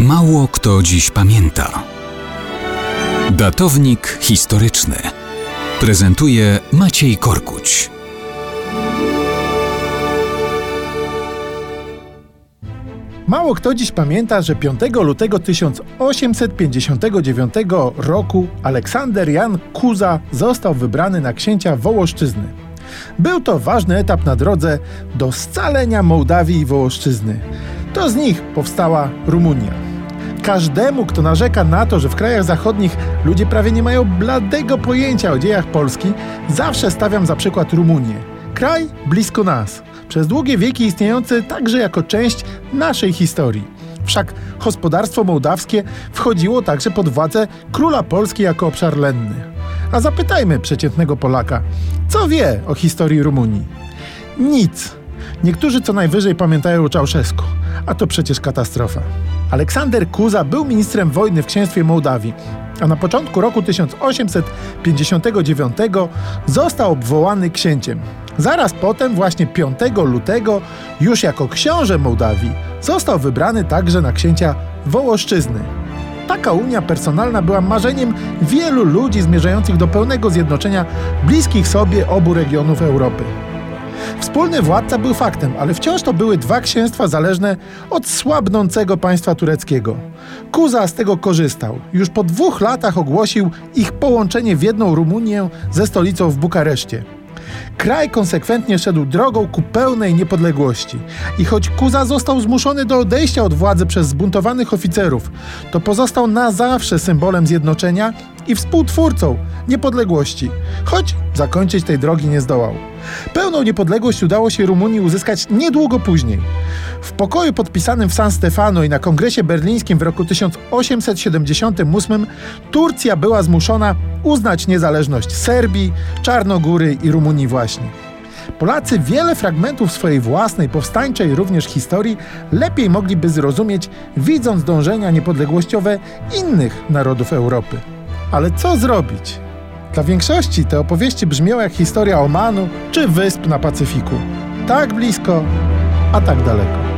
Mało kto dziś pamięta. Datownik historyczny prezentuje Maciej Korkuć. Mało kto dziś pamięta, że 5 lutego 1859 roku Aleksander Jan Kuza został wybrany na księcia Wołoszczyzny. Był to ważny etap na drodze do scalenia Mołdawii i Wołoszczyzny. To z nich powstała Rumunia. Każdemu, kto narzeka na to, że w krajach zachodnich ludzie prawie nie mają bladego pojęcia o dziejach Polski, zawsze stawiam za przykład Rumunię. Kraj blisko nas, przez długie wieki istniejący także jako część naszej historii. Wszak gospodarstwo mołdawskie wchodziło także pod władzę króla Polski jako obszar lenny. A zapytajmy przeciętnego Polaka, co wie o historii Rumunii? Nic. Niektórzy co najwyżej pamiętają Czałszewsku, a to przecież katastrofa. Aleksander Kuza był ministrem wojny w księstwie Mołdawii, a na początku roku 1859 został obwołany księciem. Zaraz potem, właśnie 5 lutego, już jako książę Mołdawii, został wybrany także na księcia Wołoszczyzny. Taka unia personalna była marzeniem wielu ludzi zmierzających do pełnego zjednoczenia bliskich sobie obu regionów Europy. Wspólny władca był faktem, ale wciąż to były dwa księstwa zależne od słabnącego państwa tureckiego. Kuza z tego korzystał. Już po dwóch latach ogłosił ich połączenie w jedną Rumunię ze stolicą w Bukareszcie. Kraj konsekwentnie szedł drogą ku pełnej niepodległości. I choć Kuza został zmuszony do odejścia od władzy przez zbuntowanych oficerów, to pozostał na zawsze symbolem zjednoczenia i współtwórcą niepodległości, choć zakończyć tej drogi nie zdołał. Pełną niepodległość udało się Rumunii uzyskać niedługo później. W pokoju podpisanym w San Stefano i na kongresie berlińskim w roku 1878 Turcja była zmuszona uznać niezależność Serbii, Czarnogóry i Rumunii właśnie. Polacy wiele fragmentów swojej własnej, powstańczej również historii lepiej mogliby zrozumieć, widząc dążenia niepodległościowe innych narodów Europy. Ale co zrobić? Dla większości te opowieści brzmią jak historia Omanu czy wysp na Pacyfiku. Tak blisko, a tak daleko.